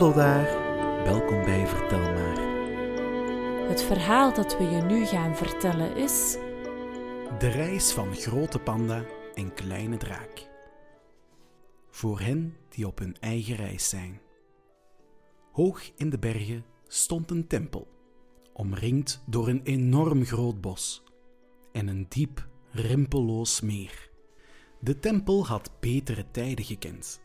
Hallo daar, welkom bij Vertel maar. Het verhaal dat we je nu gaan vertellen is. De reis van Grote Panda en Kleine Draak. Voor hen die op hun eigen reis zijn. Hoog in de bergen stond een tempel, omringd door een enorm groot bos en een diep, rimpelloos meer. De tempel had betere tijden gekend,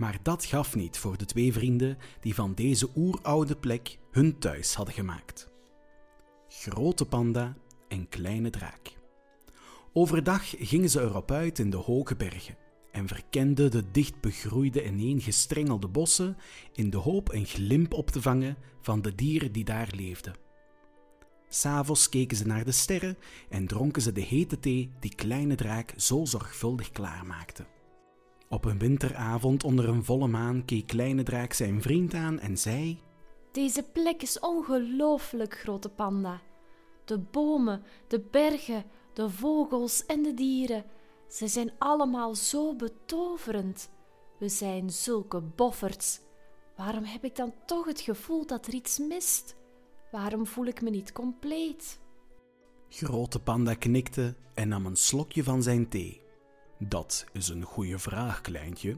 maar dat gaf niet voor de twee vrienden die van deze oeroude plek hun thuis hadden gemaakt. Grote panda en kleine draak. Overdag gingen ze erop uit in de hoge bergen en verkenden de dicht begroeide ineengestrengelde bossen in de hoop een glimp op te vangen van de dieren die daar leefden. S'avonds keken ze naar de sterren en dronken ze de hete thee die kleine draak zo zorgvuldig klaarmaakte. Op een winteravond onder een volle maan keek kleine draak zijn vriend aan en zei: Deze plek is ongelooflijk, grote panda. De bomen, de bergen, de vogels en de dieren, ze zijn allemaal zo betoverend. We zijn zulke bofferts. Waarom heb ik dan toch het gevoel dat er iets mist? Waarom voel ik me niet compleet? Grote panda knikte en nam een slokje van zijn thee. Dat is een goede vraag, kleintje.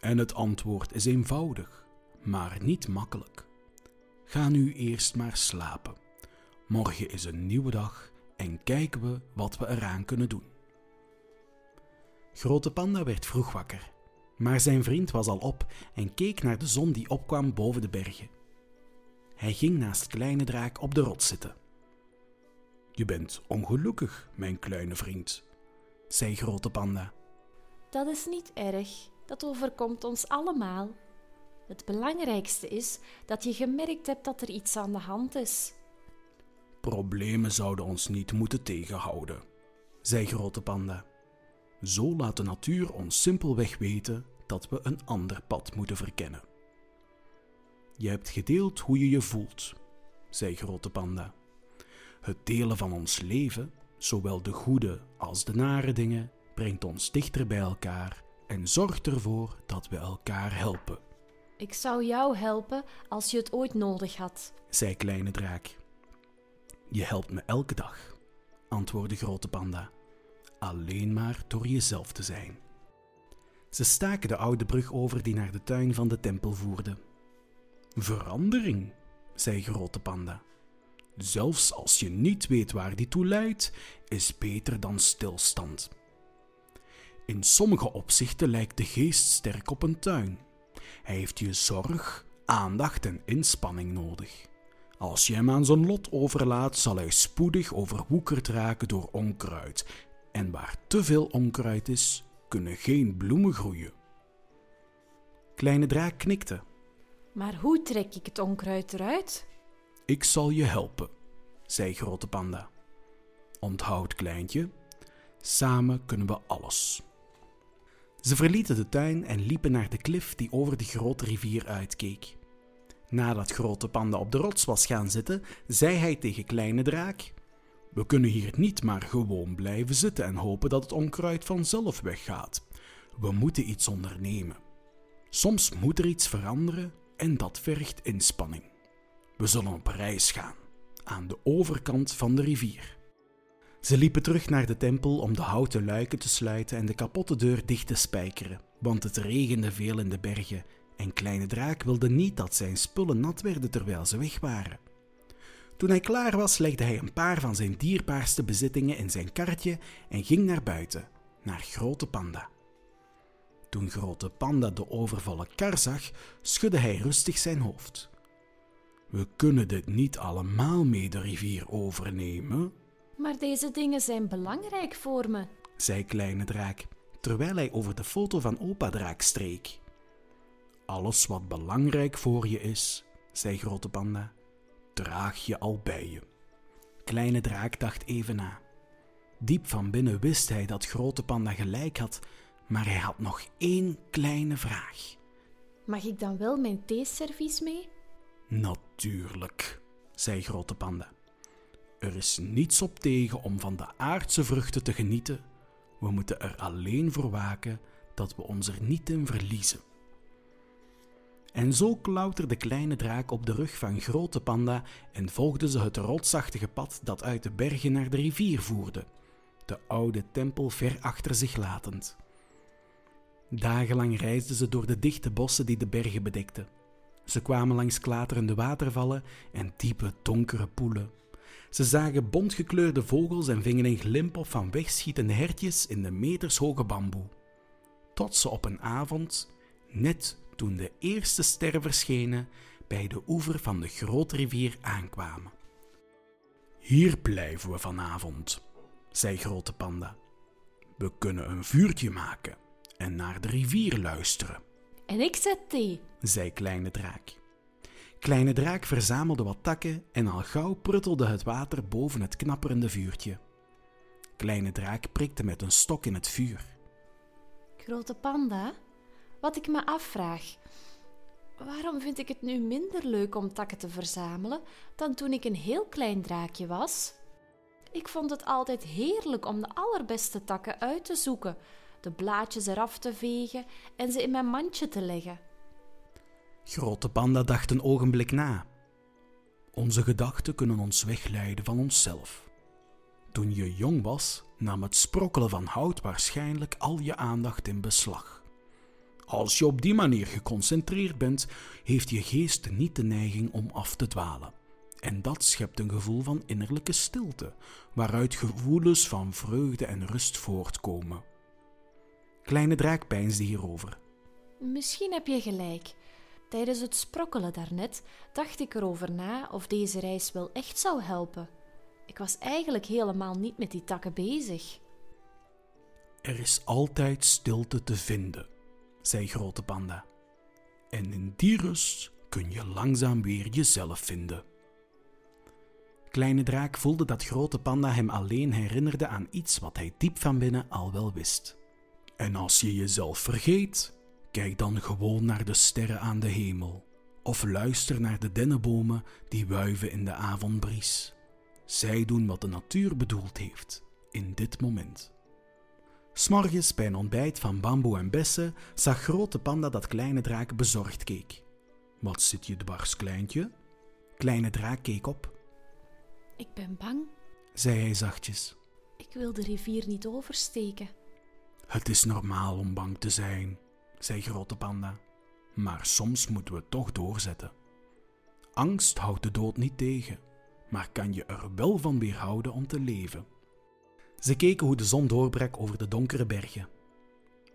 En het antwoord is eenvoudig, maar niet makkelijk. Ga nu eerst maar slapen. Morgen is een nieuwe dag en kijken we wat we eraan kunnen doen. Grote Panda werd vroeg wakker, maar zijn vriend was al op en keek naar de zon die opkwam boven de bergen. Hij ging naast Kleine Draak op de rots zitten. Je bent ongelukkig, mijn kleine vriend, zei Grote Panda. Dat is niet erg, dat overkomt ons allemaal. Het belangrijkste is dat je gemerkt hebt dat er iets aan de hand is. Problemen zouden ons niet moeten tegenhouden, zei Grote Panda. Zo laat de natuur ons simpelweg weten dat we een ander pad moeten verkennen. Je hebt gedeeld hoe je je voelt, zei Grote Panda. Het delen van ons leven, zowel de goede als de nare dingen, brengt ons dichter bij elkaar en zorgt ervoor dat we elkaar helpen. Ik zou jou helpen als je het ooit nodig had, zei Kleine Draak. Je helpt me elke dag, antwoordde Grote Panda, alleen maar door jezelf te zijn. Ze staken de oude brug over die naar de tuin van de tempel voerde. Verandering, zei Grote Panda. Zelfs als je niet weet waar die toe leidt, is beter dan stilstand. In sommige opzichten lijkt de geest sterk op een tuin. Hij heeft je zorg, aandacht en inspanning nodig. Als je hem aan zijn lot overlaat, zal hij spoedig overwoekerd raken door onkruid. En waar te veel onkruid is, kunnen geen bloemen groeien. Kleine draak knikte. Maar hoe trek ik het onkruid eruit? Ik zal je helpen, zei Grote Panda. Onthoud, kleintje, samen kunnen we alles. Ze verlieten de tuin en liepen naar de klif die over de grote rivier uitkeek. Nadat Grote Panda op de rots was gaan zitten, zei hij tegen Kleine Draak: We kunnen hier niet maar gewoon blijven zitten en hopen dat het onkruid vanzelf weggaat. We moeten iets ondernemen. Soms moet er iets veranderen en dat vergt inspanning. We zullen op reis gaan, aan de overkant van de rivier. Ze liepen terug naar de tempel om de houten luiken te sluiten en de kapotte deur dicht te spijkeren, want het regende veel in de bergen en Kleine Draak wilde niet dat zijn spullen nat werden terwijl ze weg waren. Toen hij klaar was, legde hij een paar van zijn dierbaarste bezittingen in zijn karretje en ging naar buiten, naar Grote Panda. Toen Grote Panda de overvolle kar zag, schudde hij rustig zijn hoofd. We kunnen dit niet allemaal mee de rivier overnemen, Maar deze dingen zijn belangrijk voor me. zei Kleine Draak, terwijl hij over de foto van Opa Draak streek. Alles wat belangrijk voor je is, zei Grote Panda, draag je al bij je. Kleine Draak dacht even na. Diep van binnen wist hij dat Grote Panda gelijk had, maar hij had nog één kleine vraag. Mag ik dan wel mijn theeservies mee? Natuurlijk, zei Grote Panda. Er is niets op tegen om van de aardse vruchten te genieten. We moeten er alleen voor waken dat we ons er niet in verliezen. En zo klauterde kleine draak op de rug van grote panda en volgden ze het rotsachtige pad dat uit de bergen naar de rivier voerde, de oude tempel ver achter zich latend. Dagenlang reisden ze door de dichte bossen die de bergen bedekten. Ze kwamen langs klaterende watervallen en diepe, donkere poelen. Ze zagen bontgekleurde vogels en vingen een glimp op van wegschietende hertjes in de metershoge bamboe. Tot ze op een avond, net toen de eerste sterren verschenen, bij de oever van de grote rivier aankwamen. Hier blijven we vanavond, zei Grote Panda. We kunnen een vuurtje maken en naar de rivier luisteren. En ik zet thee, zei Kleine Draak. Kleine Draak verzamelde wat takken en al gauw pruttelde het water boven het knapperende vuurtje. Kleine Draak prikte met een stok in het vuur. Grote panda, wat ik me afvraag. Waarom vind ik het nu minder leuk om takken te verzamelen dan toen ik een heel klein draakje was? Ik vond het altijd heerlijk om de allerbeste takken uit te zoeken, de blaadjes eraf te vegen en ze in mijn mandje te leggen. Grote Panda dacht een ogenblik na. Onze gedachten kunnen ons wegleiden van onszelf. Toen je jong was, nam het sprokkelen van hout waarschijnlijk al je aandacht in beslag. Als je op die manier geconcentreerd bent, heeft je geest niet de neiging om af te dwalen. En dat schept een gevoel van innerlijke stilte, waaruit gevoelens van vreugde en rust voortkomen. Kleine draak peinsde hierover. Misschien heb je gelijk. Tijdens het sprokkelen daarnet dacht ik erover na of deze reis wel echt zou helpen. Ik was eigenlijk helemaal niet met die takken bezig. Er is altijd stilte te vinden, zei Grote Panda. En in die rust kun je langzaam weer jezelf vinden. Kleine Draak voelde dat Grote Panda hem alleen herinnerde aan iets wat hij diep van binnen al wel wist. En als je jezelf vergeet, kijk dan gewoon naar de sterren aan de hemel. Of luister naar de dennenbomen die wuiven in de avondbries. Zij doen wat de natuur bedoeld heeft, in dit moment. S'morgens bij een ontbijt van bamboe en bessen zag grote panda dat kleine draak bezorgd keek. Wat zit je dwars, kleintje? Kleine draak keek op. Ik ben bang. zei hij zachtjes. Ik wil de rivier niet oversteken. Het is normaal om bang te zijn, zei Grote Panda. Maar soms moeten we toch doorzetten. Angst houdt de dood niet tegen, maar kan je er wel van weerhouden om te leven. Ze keken hoe de zon doorbrak over de donkere bergen.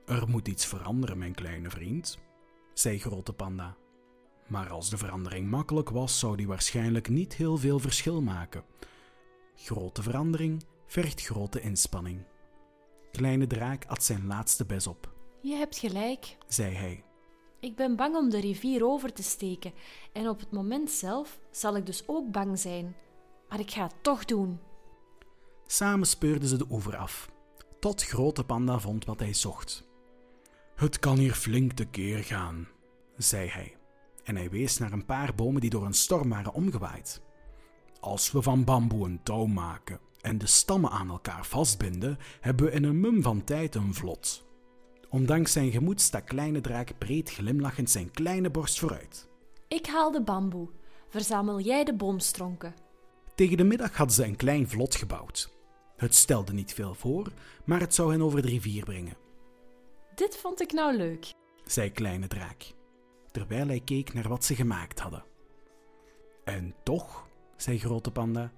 Er moet iets veranderen, mijn kleine vriend, zei Grote Panda. Maar als de verandering makkelijk was, zou die waarschijnlijk niet heel veel verschil maken. Grote verandering vergt grote inspanning. Kleine draak at zijn laatste bes op. Je hebt gelijk. zei hij. Ik ben bang om de rivier over te steken en op het moment zelf zal ik dus ook bang zijn. Maar ik ga het toch doen. Samen speurden ze de oever af, tot Grote Panda vond wat hij zocht. Het kan hier flink tekeer gaan, zei hij, en hij wees naar een paar bomen die door een storm waren omgewaaid. Als we van bamboe een touw maken en de stammen aan elkaar vastbinden, hebben we in een mum van tijd een vlot. Ondanks zijn gemoed stak Kleine Draak breed glimlachend zijn kleine borst vooruit. Ik haal de bamboe. Verzamel jij de boomstronken. Tegen de middag hadden ze een klein vlot gebouwd. Het stelde niet veel voor, maar het zou hen over de rivier brengen, Dit vond ik nou leuk. zei Kleine Draak, terwijl hij keek naar wat ze gemaakt hadden. En toch, zei Grote Panda,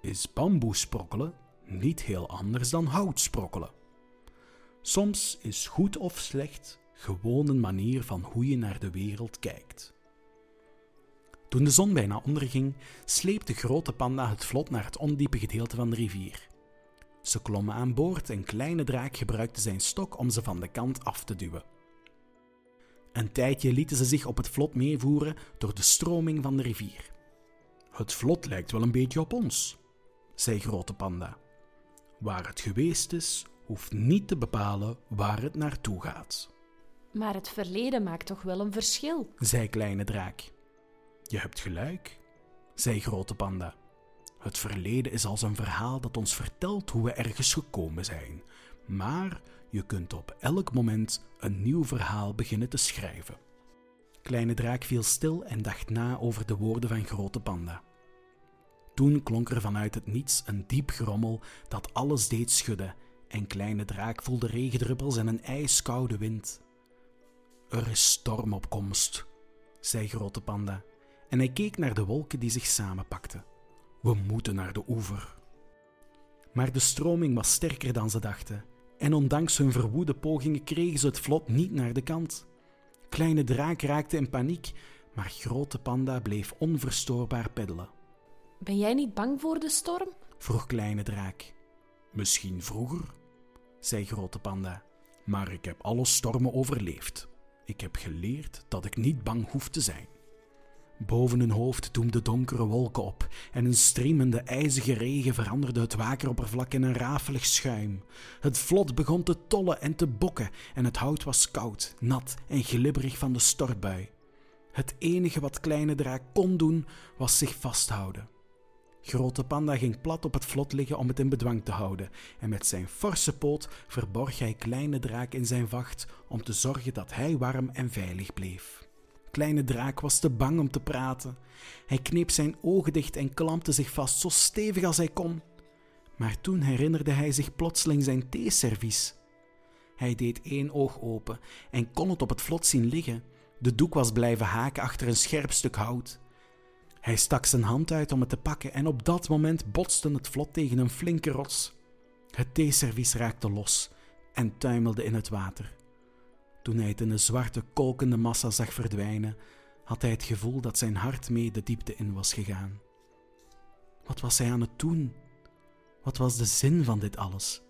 is bamboe sprokkelen niet heel anders dan hout sprokkelen. Soms is goed of slecht gewoon een manier van hoe je naar de wereld kijkt. Toen de zon bijna onderging, sleepte Grote Panda het vlot naar het ondiepe gedeelte van de rivier. Ze klommen aan boord en Kleine Draak gebruikte zijn stok om ze van de kant af te duwen. Een tijdje lieten ze zich op het vlot meevoeren door de stroming van de rivier. Het vlot lijkt wel een beetje op ons, zei Grote Panda. Waar het geweest is, hoeft niet te bepalen waar het naartoe gaat, Maar het verleden maakt toch wel een verschil. zei Kleine Draak. Je hebt gelijk, zei Grote Panda. Het verleden is als een verhaal dat ons vertelt hoe we ergens gekomen zijn. Maar je kunt op elk moment een nieuw verhaal beginnen te schrijven. Kleine draak viel stil en dacht na over de woorden van grote panda. Toen klonk er vanuit het niets een diep gerommel dat alles deed schudden en kleine draak voelde regendruppels en een ijskoude wind. Er is storm op komst, zei grote panda en hij keek naar de wolken die zich samenpakten. We moeten naar de oever. Maar de stroming was sterker dan ze dachten en ondanks hun verwoede pogingen kregen ze het vlot niet naar de kant. Kleine draak raakte in paniek, maar grote panda bleef onverstoorbaar peddelen. Ben jij niet bang voor de storm? vroeg kleine draak. Misschien vroeger, zei grote panda, maar ik heb alle stormen overleefd. Ik heb geleerd dat ik niet bang hoef te zijn. Boven hun hoofd doemden donkere wolken op en een streamende ijzige regen veranderde het wakeroppervlak in een rafelig schuim. Het vlot begon te tollen en te bokken en het hout was koud, nat en glibberig van de stortbui. Het enige wat Kleine Draak kon doen was zich vasthouden. Grote Panda ging plat op het vlot liggen om het in bedwang te houden en met zijn forse poot verborg hij Kleine Draak in zijn vacht om te zorgen dat hij warm en veilig bleef. Kleine draak was te bang om te praten. Hij kneep zijn ogen dicht en klampte zich vast zo stevig als hij kon. Maar toen herinnerde hij zich plotseling zijn theeservies. Hij deed één oog open en kon het op het vlot zien liggen. De doek was blijven haken achter een scherp stuk hout. Hij stak zijn hand uit om het te pakken en op dat moment botste het vlot tegen een flinke rots. Het theeservies raakte los en tuimelde in het water. Toen hij het in de zwarte, kolkende massa zag verdwijnen, had hij het gevoel dat zijn hart mee de diepte in was gegaan. Wat was hij aan het doen? Wat was de zin van dit alles?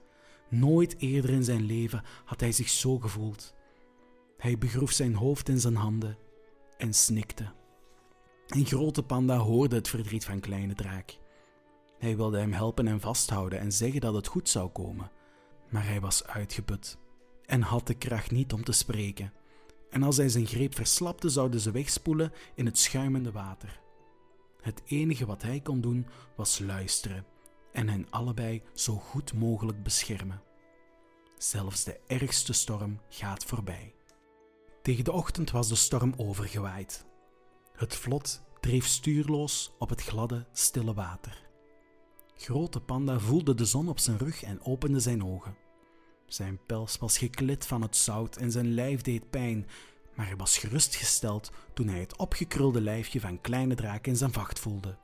Nooit eerder in zijn leven had hij zich zo gevoeld. Hij begroef zijn hoofd in zijn handen en snikte. Een grote panda hoorde het verdriet van kleine draak. Hij wilde hem helpen en vasthouden en zeggen dat het goed zou komen, maar hij was uitgeput en had de kracht niet om te spreken. En als hij zijn greep verslapte, zouden ze wegspoelen in het schuimende water. Het enige wat hij kon doen was luisteren en hen allebei zo goed mogelijk beschermen. Zelfs de ergste storm gaat voorbij. Tegen de ochtend was de storm overgewaaid. Het vlot dreef stuurloos op het gladde, stille water. Grote Panda voelde de zon op zijn rug en opende zijn ogen. Zijn pels was geklit van het zout en zijn lijf deed pijn, maar hij was gerustgesteld toen hij het opgekrulde lijfje van Kleine Draak in zijn vacht voelde.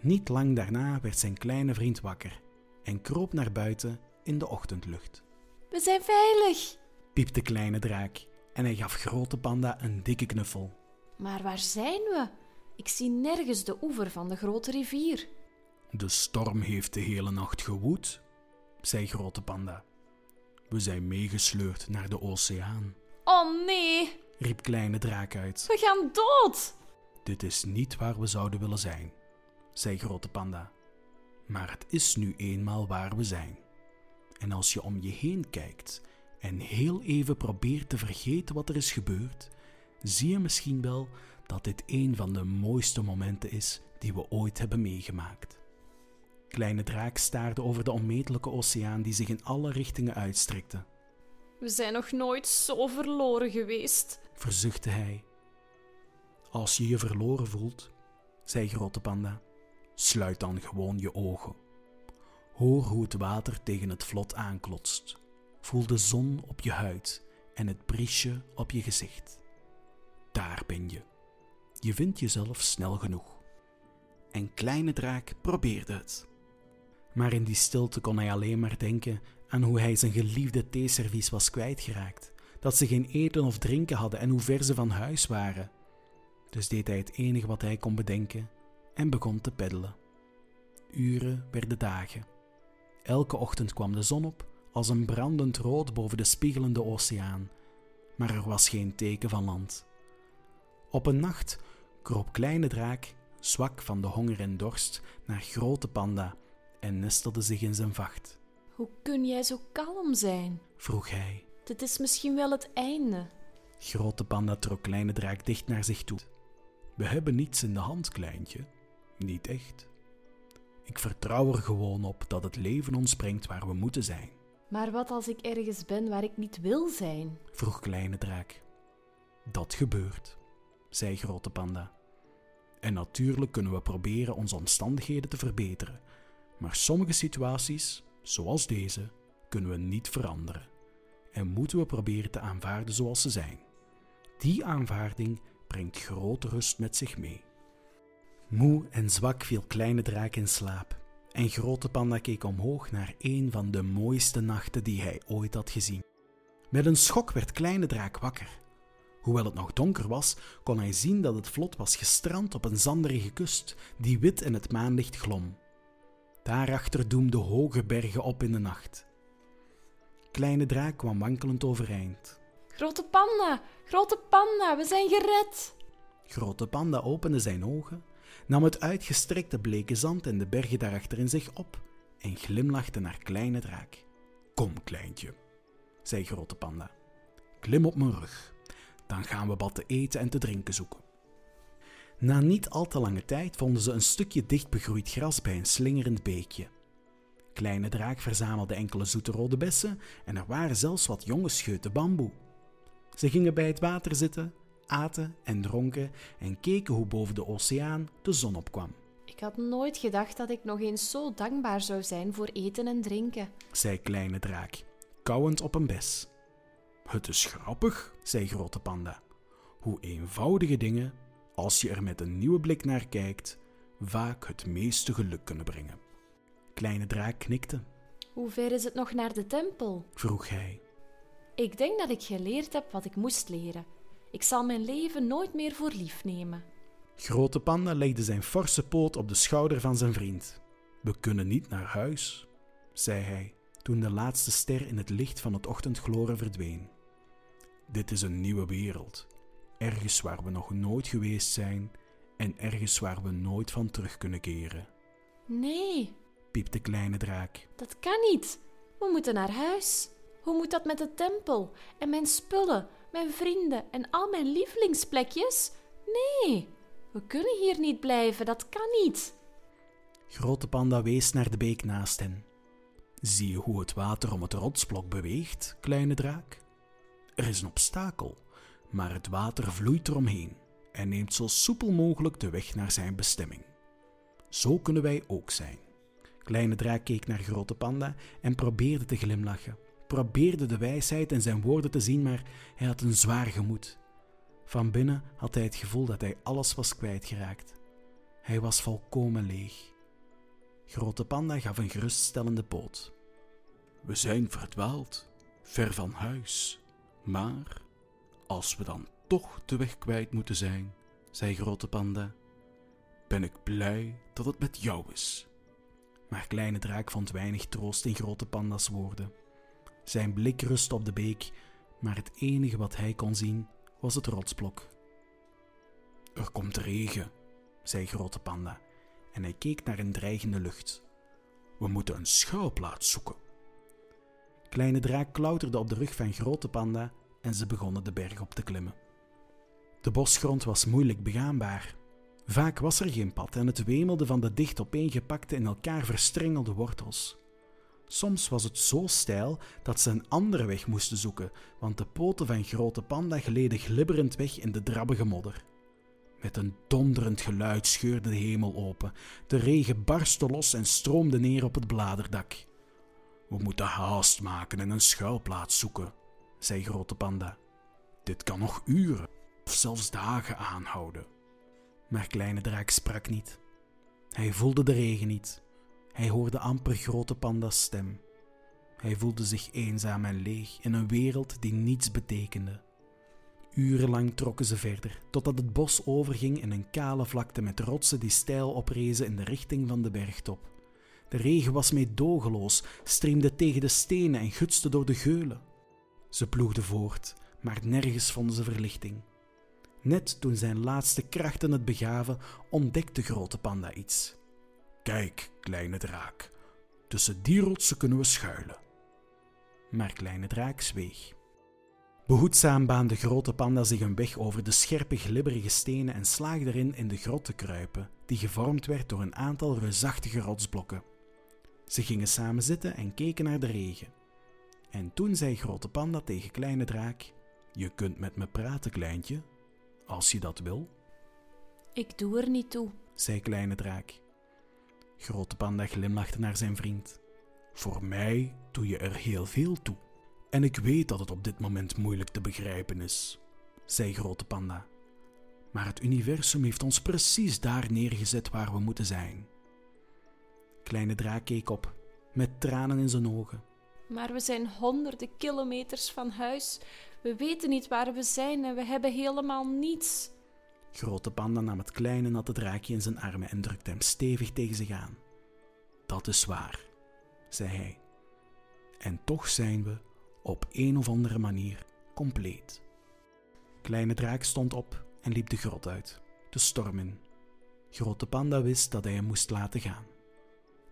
Niet lang daarna werd zijn kleine vriend wakker en kroop naar buiten in de ochtendlucht. We zijn veilig! piepte Kleine Draak en hij gaf Grote Panda een dikke knuffel. Maar waar zijn we? Ik zie nergens de oever van de grote rivier. De storm heeft de hele nacht gewoed, zei Grote Panda. We zijn meegesleurd naar de oceaan. Oh nee, riep Kleine Draak uit. we gaan dood! Dit is niet waar we zouden willen zijn, zei Grote Panda. Maar het is nu eenmaal waar we zijn. En als je om je heen kijkt en heel even probeert te vergeten wat er is gebeurd, zie je misschien wel dat dit een van de mooiste momenten is die we ooit hebben meegemaakt. Kleine draak staarde over de onmetelijke oceaan die zich in alle richtingen uitstrekte. We zijn nog nooit zo verloren geweest. Verzuchtte hij. Als je je verloren voelt, zei Grote Panda, sluit dan gewoon je ogen. Hoor hoe het water tegen het vlot aanklotst. Voel de zon op je huid en het briesje op je gezicht. Daar ben je. Je vindt jezelf snel genoeg. En Kleine Draak probeerde het. Maar in die stilte kon hij alleen maar denken aan hoe hij zijn geliefde theeservies was kwijtgeraakt, dat ze geen eten of drinken hadden en hoe ver ze van huis waren. Dus deed hij het enige wat hij kon bedenken en begon te peddelen. Uren werden dagen. Elke ochtend kwam de zon op als een brandend rood boven de spiegelende oceaan, maar er was geen teken van land. Op een nacht kroop Kleine Draak, zwak van de honger en dorst, naar Grote Panda en nestelde zich in zijn vacht. Hoe kun jij zo kalm zijn? vroeg hij. Dit is misschien wel het einde. Grote Panda trok Kleine Draak dicht naar zich toe. We hebben niets in de hand, kleintje. Niet echt. Ik vertrouw er gewoon op dat het leven ons brengt waar we moeten zijn, Maar wat als ik ergens ben waar ik niet wil zijn? vroeg Kleine Draak. Dat gebeurt. Zei Grote Panda. En natuurlijk kunnen we proberen onze omstandigheden te verbeteren, maar sommige situaties, zoals deze, kunnen we niet veranderen en moeten we proberen te aanvaarden zoals ze zijn. Die aanvaarding brengt grote rust met zich mee. Moe en zwak viel Kleine Draak in slaap en Grote Panda keek omhoog naar een van de mooiste nachten die hij ooit had gezien. Met een schok werd Kleine Draak wakker. Hoewel het nog donker was, kon hij zien dat het vlot was gestrand op een zanderige kust die wit in het maanlicht glom. Daarachter doemden hoge bergen op in de nacht. Kleine Draak kwam wankelend overeind. Grote panda, grote panda, we zijn gered. Grote Panda opende zijn ogen, nam het uitgestrekte bleke zand en de bergen daarachter in zich op en glimlachte naar Kleine Draak. Kom, kleintje, zei Grote Panda. Klim op mijn rug. Dan gaan we wat te eten en te drinken zoeken. Na niet al te lange tijd vonden ze een stukje dicht begroeid gras bij een slingerend beekje. Kleine Draak verzamelde enkele zoete rode bessen en er waren zelfs wat jonge scheuten bamboe. Ze gingen bij het water zitten, aten en dronken en keken hoe boven de oceaan de zon opkwam. Ik had nooit gedacht dat ik nog eens zo dankbaar zou zijn voor eten en drinken. zei Kleine Draak, kauwend op een bes. Het is grappig, zei Grote Panda, hoe eenvoudige dingen, als je er met een nieuwe blik naar kijkt, vaak het meeste geluk kunnen brengen. Kleine Draak knikte, Hoe ver is het nog naar de tempel? vroeg hij. Ik denk dat ik geleerd heb wat ik moest leren. Ik zal mijn leven nooit meer voor lief nemen. Grote Panda legde zijn forse poot op de schouder van zijn vriend. We kunnen niet naar huis, zei hij toen de laatste ster in het licht van het ochtendgloren verdween. Dit is een nieuwe wereld, ergens waar we nog nooit geweest zijn en ergens waar we nooit van terug kunnen keren, Nee, piepte Kleine Draak. dat kan niet. We moeten naar huis. Hoe moet dat met de tempel? En mijn spullen, mijn vrienden en al mijn lievelingsplekjes? Nee, we kunnen hier niet blijven, dat kan niet. Grote Panda wees naar de beek naast hen. Zie je hoe het water om het rotsblok beweegt, kleine draak? Er is een obstakel, maar het water vloeit eromheen en neemt zo soepel mogelijk de weg naar zijn bestemming. Zo kunnen wij ook zijn. Kleine draak keek naar Grote Panda en probeerde te glimlachen. Probeerde de wijsheid in zijn woorden te zien, maar hij had een zwaar gemoed. Van binnen had hij het gevoel dat hij alles was kwijtgeraakt. Hij was volkomen leeg. Grote Panda gaf een geruststellende poot. We zijn verdwaald, ver van huis. Maar als we dan toch de weg kwijt moeten zijn, zei Grote Panda, ben ik blij dat het met jou is. Maar Kleine Draak vond weinig troost in Grote Panda's woorden. Zijn blik rustte op de beek, maar het enige wat hij kon zien was het rotsblok. Er komt regen, zei Grote Panda en hij keek naar een dreigende lucht. We moeten een schuilplaats zoeken. Kleine draak klauterde op de rug van Grote Panda en ze begonnen de berg op te klimmen. De bosgrond was moeilijk begaanbaar. Vaak was er geen pad en het wemelde van de dicht opeengepakte in elkaar verstrengelde wortels. Soms was het zo steil dat ze een andere weg moesten zoeken, want de poten van Grote Panda gleden glibberend weg in de drabbige modder. Met een donderend geluid scheurde de hemel open. De regen barstte los en stroomde neer op het bladerdak. We moeten haast maken en een schuilplaats zoeken, zei Grote Panda. Dit kan nog uren of zelfs dagen aanhouden. Maar Kleine Draak sprak niet. Hij voelde de regen niet. Hij hoorde amper Grote Panda's stem. Hij voelde zich eenzaam en leeg in een wereld die niets betekende. Urenlang trokken ze verder, totdat het bos overging in een kale vlakte met rotsen die steil oprezen in de richting van de bergtop. De regen was meedogenloos, streamde tegen de stenen en gutste door de geulen. Ze ploegden voort, maar nergens vonden ze verlichting. Net toen zijn laatste krachten het begaven, ontdekte Grote Panda iets. Kijk, kleine draak, tussen die rotsen kunnen we schuilen. Maar Kleine Draak zweeg. Behoedzaam baande Grote Panda zich een weg over de scherpe, glibberige stenen en slaagde erin in de grot te kruipen, die gevormd werd door een aantal reusachtige rotsblokken. Ze gingen samen zitten en keken naar de regen. En toen zei Grote Panda tegen Kleine Draak: Je kunt met me praten, kleintje, als je dat wil. Ik doe er niet toe. zei Kleine Draak. Grote Panda glimlachte naar zijn vriend. Voor mij doe je er heel veel toe. En ik weet dat het op dit moment moeilijk te begrijpen is, zei Grote Panda. Maar het universum heeft ons precies daar neergezet waar we moeten zijn. Kleine Draak keek op, met tranen in zijn ogen. Maar we zijn honderden kilometers van huis. We weten niet waar we zijn en we hebben helemaal niets. Grote Panda nam het kleine natte draakje in zijn armen en drukte hem stevig tegen zich aan. Dat is waar, zei hij. En toch zijn we, op een of andere manier, compleet. Kleine draak stond op en liep de grot uit, de storm in. Grote Panda wist dat hij hem moest laten gaan.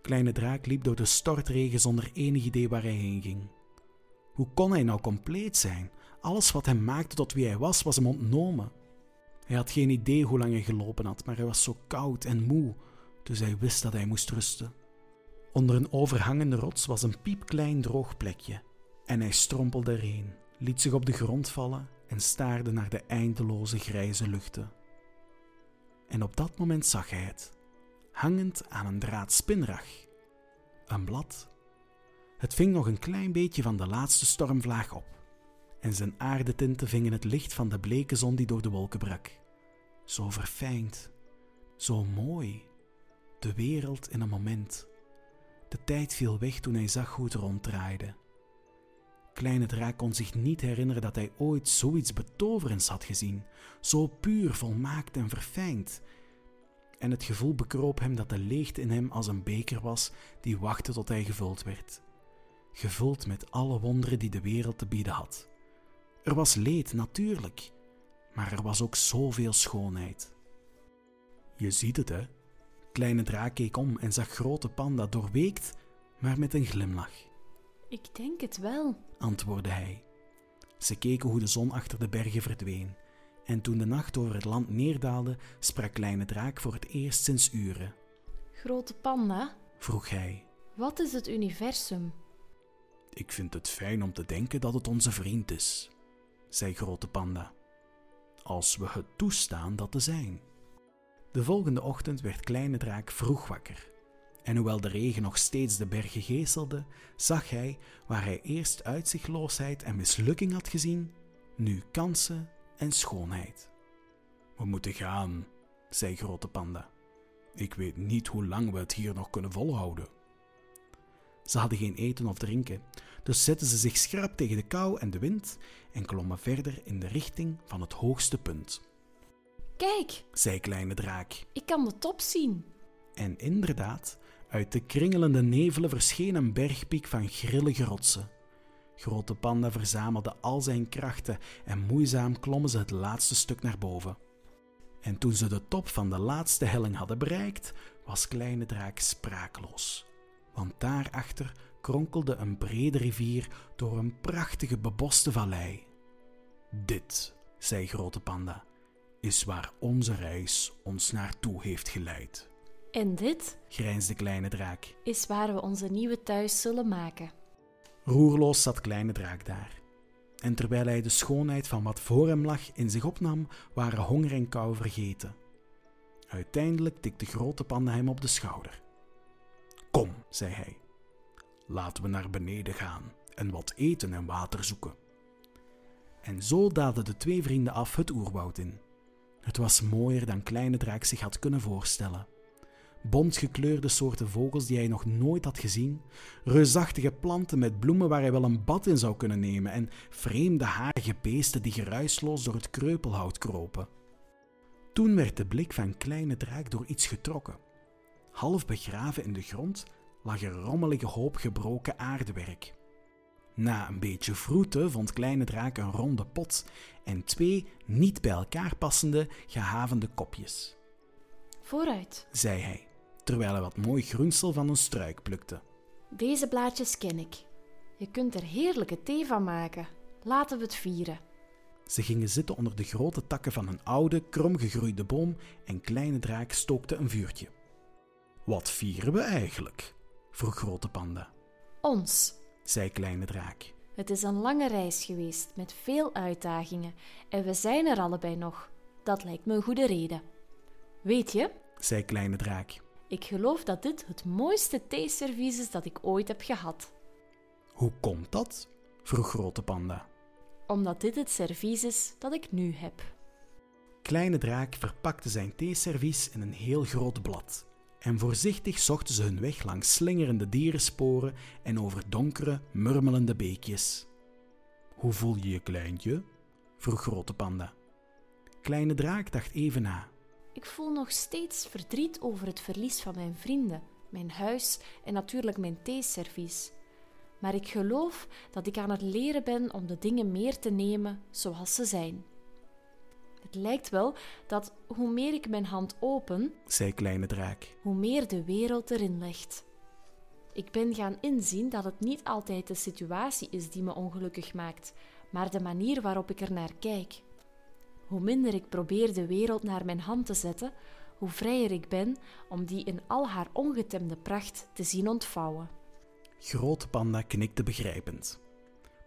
Kleine draak liep door de stortregen zonder enig idee waar hij heen ging. Hoe kon hij nou compleet zijn? Alles wat hem maakte tot wie hij was, was hem ontnomen. Hij had geen idee hoe lang hij gelopen had, maar hij was zo koud en moe, dus hij wist dat hij moest rusten. Onder een overhangende rots was een piepklein droog plekje, en hij strompelde erheen, liet zich op de grond vallen en staarde naar de eindeloze grijze luchten. En op dat moment zag hij het, hangend aan een draad spinrag. Een blad. Het ving nog een klein beetje van de laatste stormvlaag op en zijn aardetinten vingen het licht van de bleke zon die door de wolken brak. Zo verfijnd, zo mooi. De wereld in een moment. De tijd viel weg toen hij zag hoe het ronddraaide. Kleine draak kon zich niet herinneren dat hij ooit zoiets betoverends had gezien, zo puur, volmaakt en verfijnd. En het gevoel bekroop hem dat de leegte in hem als een beker was die wachtte tot hij gevuld werd. Gevuld met alle wonderen die de wereld te bieden had. Er was leed, natuurlijk, maar er was ook zoveel schoonheid. Je ziet het, hè? Kleine draak keek om en zag grote panda doorweekt, maar met een glimlach. Ik denk het wel, antwoordde hij. Ze keken hoe de zon achter de bergen verdween, en toen de nacht over het land neerdaalde, sprak Kleine Draak voor het eerst sinds uren. Grote panda, vroeg hij. Wat is het universum? Ik vind het fijn om te denken dat het onze vriend is, zei Grote Panda. Als we het toestaan dat te zijn. De volgende ochtend werd Kleine Draak vroeg wakker. En hoewel de regen nog steeds de bergen geeselde, zag hij, waar hij eerst uitzichtloosheid en mislukking had gezien, nu kansen en schoonheid. We moeten gaan, zei Grote Panda. Ik weet niet hoe lang we het hier nog kunnen volhouden. Ze hadden geen eten of drinken, dus zetten ze zich schrap tegen de kou en de wind en klommen verder in de richting van het hoogste punt. Kijk, zei Kleine Draak. Ik kan de top zien. En inderdaad, uit de kringelende nevelen verscheen een bergpiek van grillige rotsen. Grote Panda verzamelde al zijn krachten en moeizaam klommen ze het laatste stuk naar boven. En toen ze de top van de laatste helling hadden bereikt, was Kleine Draak sprakeloos. Want daarachter kronkelde een brede rivier door een prachtige beboste vallei. Dit, zei Grote Panda, is waar onze reis ons naartoe heeft geleid. En dit, grijnsde Kleine Draak. is waar we onze nieuwe thuis zullen maken. Roerloos zat Kleine Draak daar. En terwijl hij de schoonheid van wat voor hem lag in zich opnam, waren honger en kou vergeten. Uiteindelijk tikte Grote Panda hem op de schouder. Kom, zei hij. Laten we naar beneden gaan en wat eten en water zoeken. En zo daalden de twee vrienden af het oerwoud in. Het was mooier dan Kleine Draak zich had kunnen voorstellen. Bontgekleurde soorten vogels die hij nog nooit had gezien, reusachtige planten met bloemen waar hij wel een bad in zou kunnen nemen en vreemde harige beesten die geruisloos door het kreupelhout kropen. Toen werd de blik van Kleine Draak door iets getrokken. Half begraven in de grond lag een rommelige hoop gebroken aardewerk. Na een beetje vroeten vond Kleine Draak een ronde pot en twee niet bij elkaar passende gehavende kopjes. Vooruit. zei hij, terwijl hij wat mooi groensel van een struik plukte. Deze blaadjes ken ik. Je kunt er heerlijke thee van maken. Laten we het vieren. Ze gingen zitten onder de grote takken van een oude, kromgegroeide boom en Kleine Draak stookte een vuurtje. Wat vieren we eigenlijk? vroeg Grote Panda. Ons. zei Kleine Draak. Het is een lange reis geweest met veel uitdagingen en we zijn er allebei nog. Dat lijkt me een goede reden. Weet je, zei Kleine Draak. Ik geloof dat dit het mooiste theeservies is dat ik ooit heb gehad. Hoe komt dat? vroeg Grote Panda. Omdat dit het servies is dat ik nu heb. Kleine Draak verpakte zijn theeservies in een heel groot blad. En voorzichtig zochten ze hun weg langs slingerende dierensporen en over donkere, murmelende beekjes. Hoe voel je je, kleintje? vroeg Grote Panda. Kleine Draak dacht even na. Ik voel nog steeds verdriet over het verlies van mijn vrienden, mijn huis en natuurlijk mijn theeservies. Maar ik geloof dat ik aan het leren ben om de dingen meer te nemen zoals ze zijn. Het lijkt wel dat hoe meer ik mijn hand open, zei Kleine Draak. hoe meer de wereld erin ligt. Ik ben gaan inzien dat het niet altijd de situatie is die me ongelukkig maakt, maar de manier waarop ik er naar kijk. Hoe minder ik probeer de wereld naar mijn hand te zetten, hoe vrijer ik ben om die in al haar ongetemde pracht te zien ontvouwen. Grote Panda knikte begrijpend.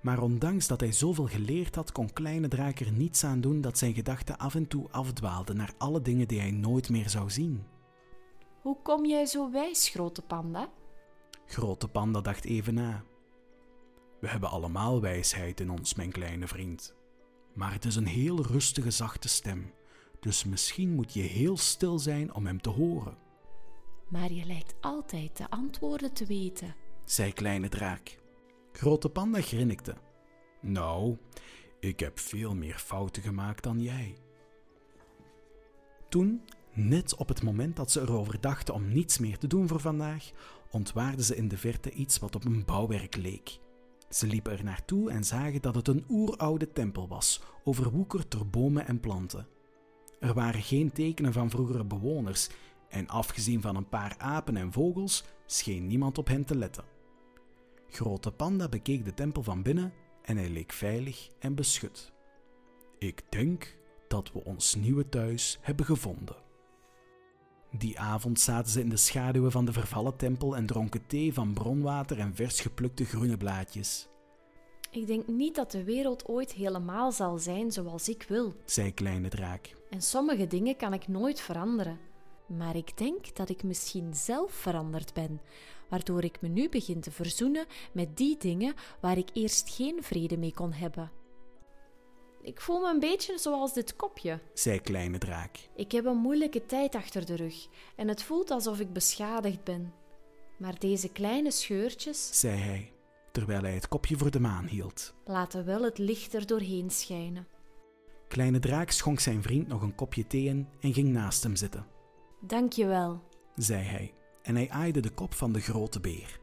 Maar ondanks dat hij zoveel geleerd had, kon Kleine Draak er niets aan doen dat zijn gedachten af en toe afdwaalden naar alle dingen die hij nooit meer zou zien. Hoe kom jij zo wijs, grote panda? Grote Panda dacht even na. We hebben allemaal wijsheid in ons, mijn kleine vriend. Maar het is een heel rustige, zachte stem, dus misschien moet je heel stil zijn om hem te horen, Maar je lijkt altijd de antwoorden te weten. zei Kleine Draak. Grote Panda grinnikte. Nou, ik heb veel meer fouten gemaakt dan jij. Toen, net op het moment dat ze erover dachten om niets meer te doen voor vandaag, ontwaarden ze in de verte iets wat op een bouwwerk leek. Ze liepen er naartoe en zagen dat het een oeroude tempel was, overwoekerd door bomen en planten. Er waren geen tekenen van vroegere bewoners en afgezien van een paar apen en vogels scheen niemand op hen te letten. Grote Panda bekeek de tempel van binnen en hij leek veilig en beschut. Ik denk dat we ons nieuwe thuis hebben gevonden. Die avond zaten ze in de schaduwen van de vervallen tempel en dronken thee van bronwater en vers geplukte groene blaadjes, Ik denk niet dat de wereld ooit helemaal zal zijn zoals ik wil. zei Kleine Draak. En sommige dingen kan ik nooit veranderen. Maar ik denk dat ik misschien zelf veranderd ben, waardoor ik me nu begin te verzoenen met die dingen waar ik eerst geen vrede mee kon hebben. Ik voel me een beetje zoals dit kopje. zei Kleine Draak. Ik heb een moeilijke tijd achter de rug en het voelt alsof ik beschadigd ben. Maar deze kleine scheurtjes zei hij, terwijl hij het kopje voor de maan hield. laten wel het licht er doorheen schijnen. Kleine Draak schonk zijn vriend nog een kopje thee in en ging naast hem zitten, Dank je wel. zei hij, en hij aaide de kop van de grote beer.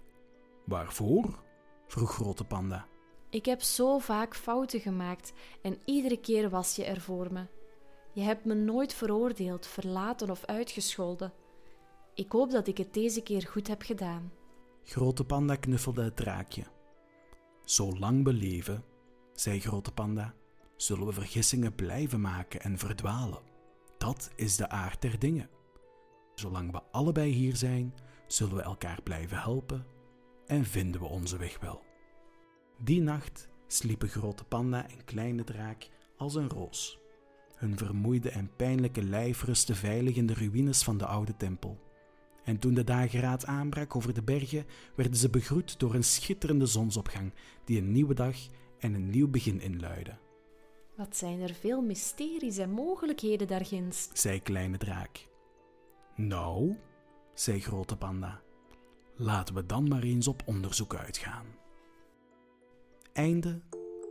Waarvoor? vroeg Grote Panda. Ik heb zo vaak fouten gemaakt en iedere keer was je er voor me. Je hebt me nooit veroordeeld, verlaten of uitgescholden. Ik hoop dat ik het deze keer goed heb gedaan. Grote Panda knuffelde het draakje. Zolang we leven, zei Grote Panda, zullen we vergissingen blijven maken en verdwalen. Dat is de aard der dingen. Zolang we allebei hier zijn, zullen we elkaar blijven helpen en vinden we onze weg wel. Die nacht sliepen Grote Panda en Kleine Draak als een roos. Hun vermoeide en pijnlijke lijf rustte veilig in de ruïnes van de oude tempel. En toen de dageraad aanbrak over de bergen, werden ze begroet door een schitterende zonsopgang die een nieuwe dag en een nieuw begin inluidde, Wat zijn er veel mysteries en mogelijkheden daarginds. zei Kleine Draak. Nou, zei Grote Panda, laten we dan maar eens op onderzoek uitgaan. Einde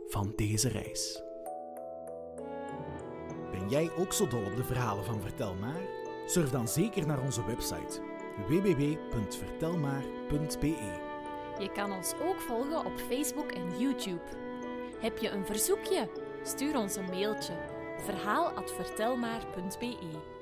van deze reis. Ben jij ook zo dol op de verhalen van Vertel Maar? Surf dan zeker naar onze website www.vertelmaar.be. Je kan ons ook volgen op Facebook en YouTube. Heb je een verzoekje? Stuur ons een mailtje. verhaal@vertelmaar.be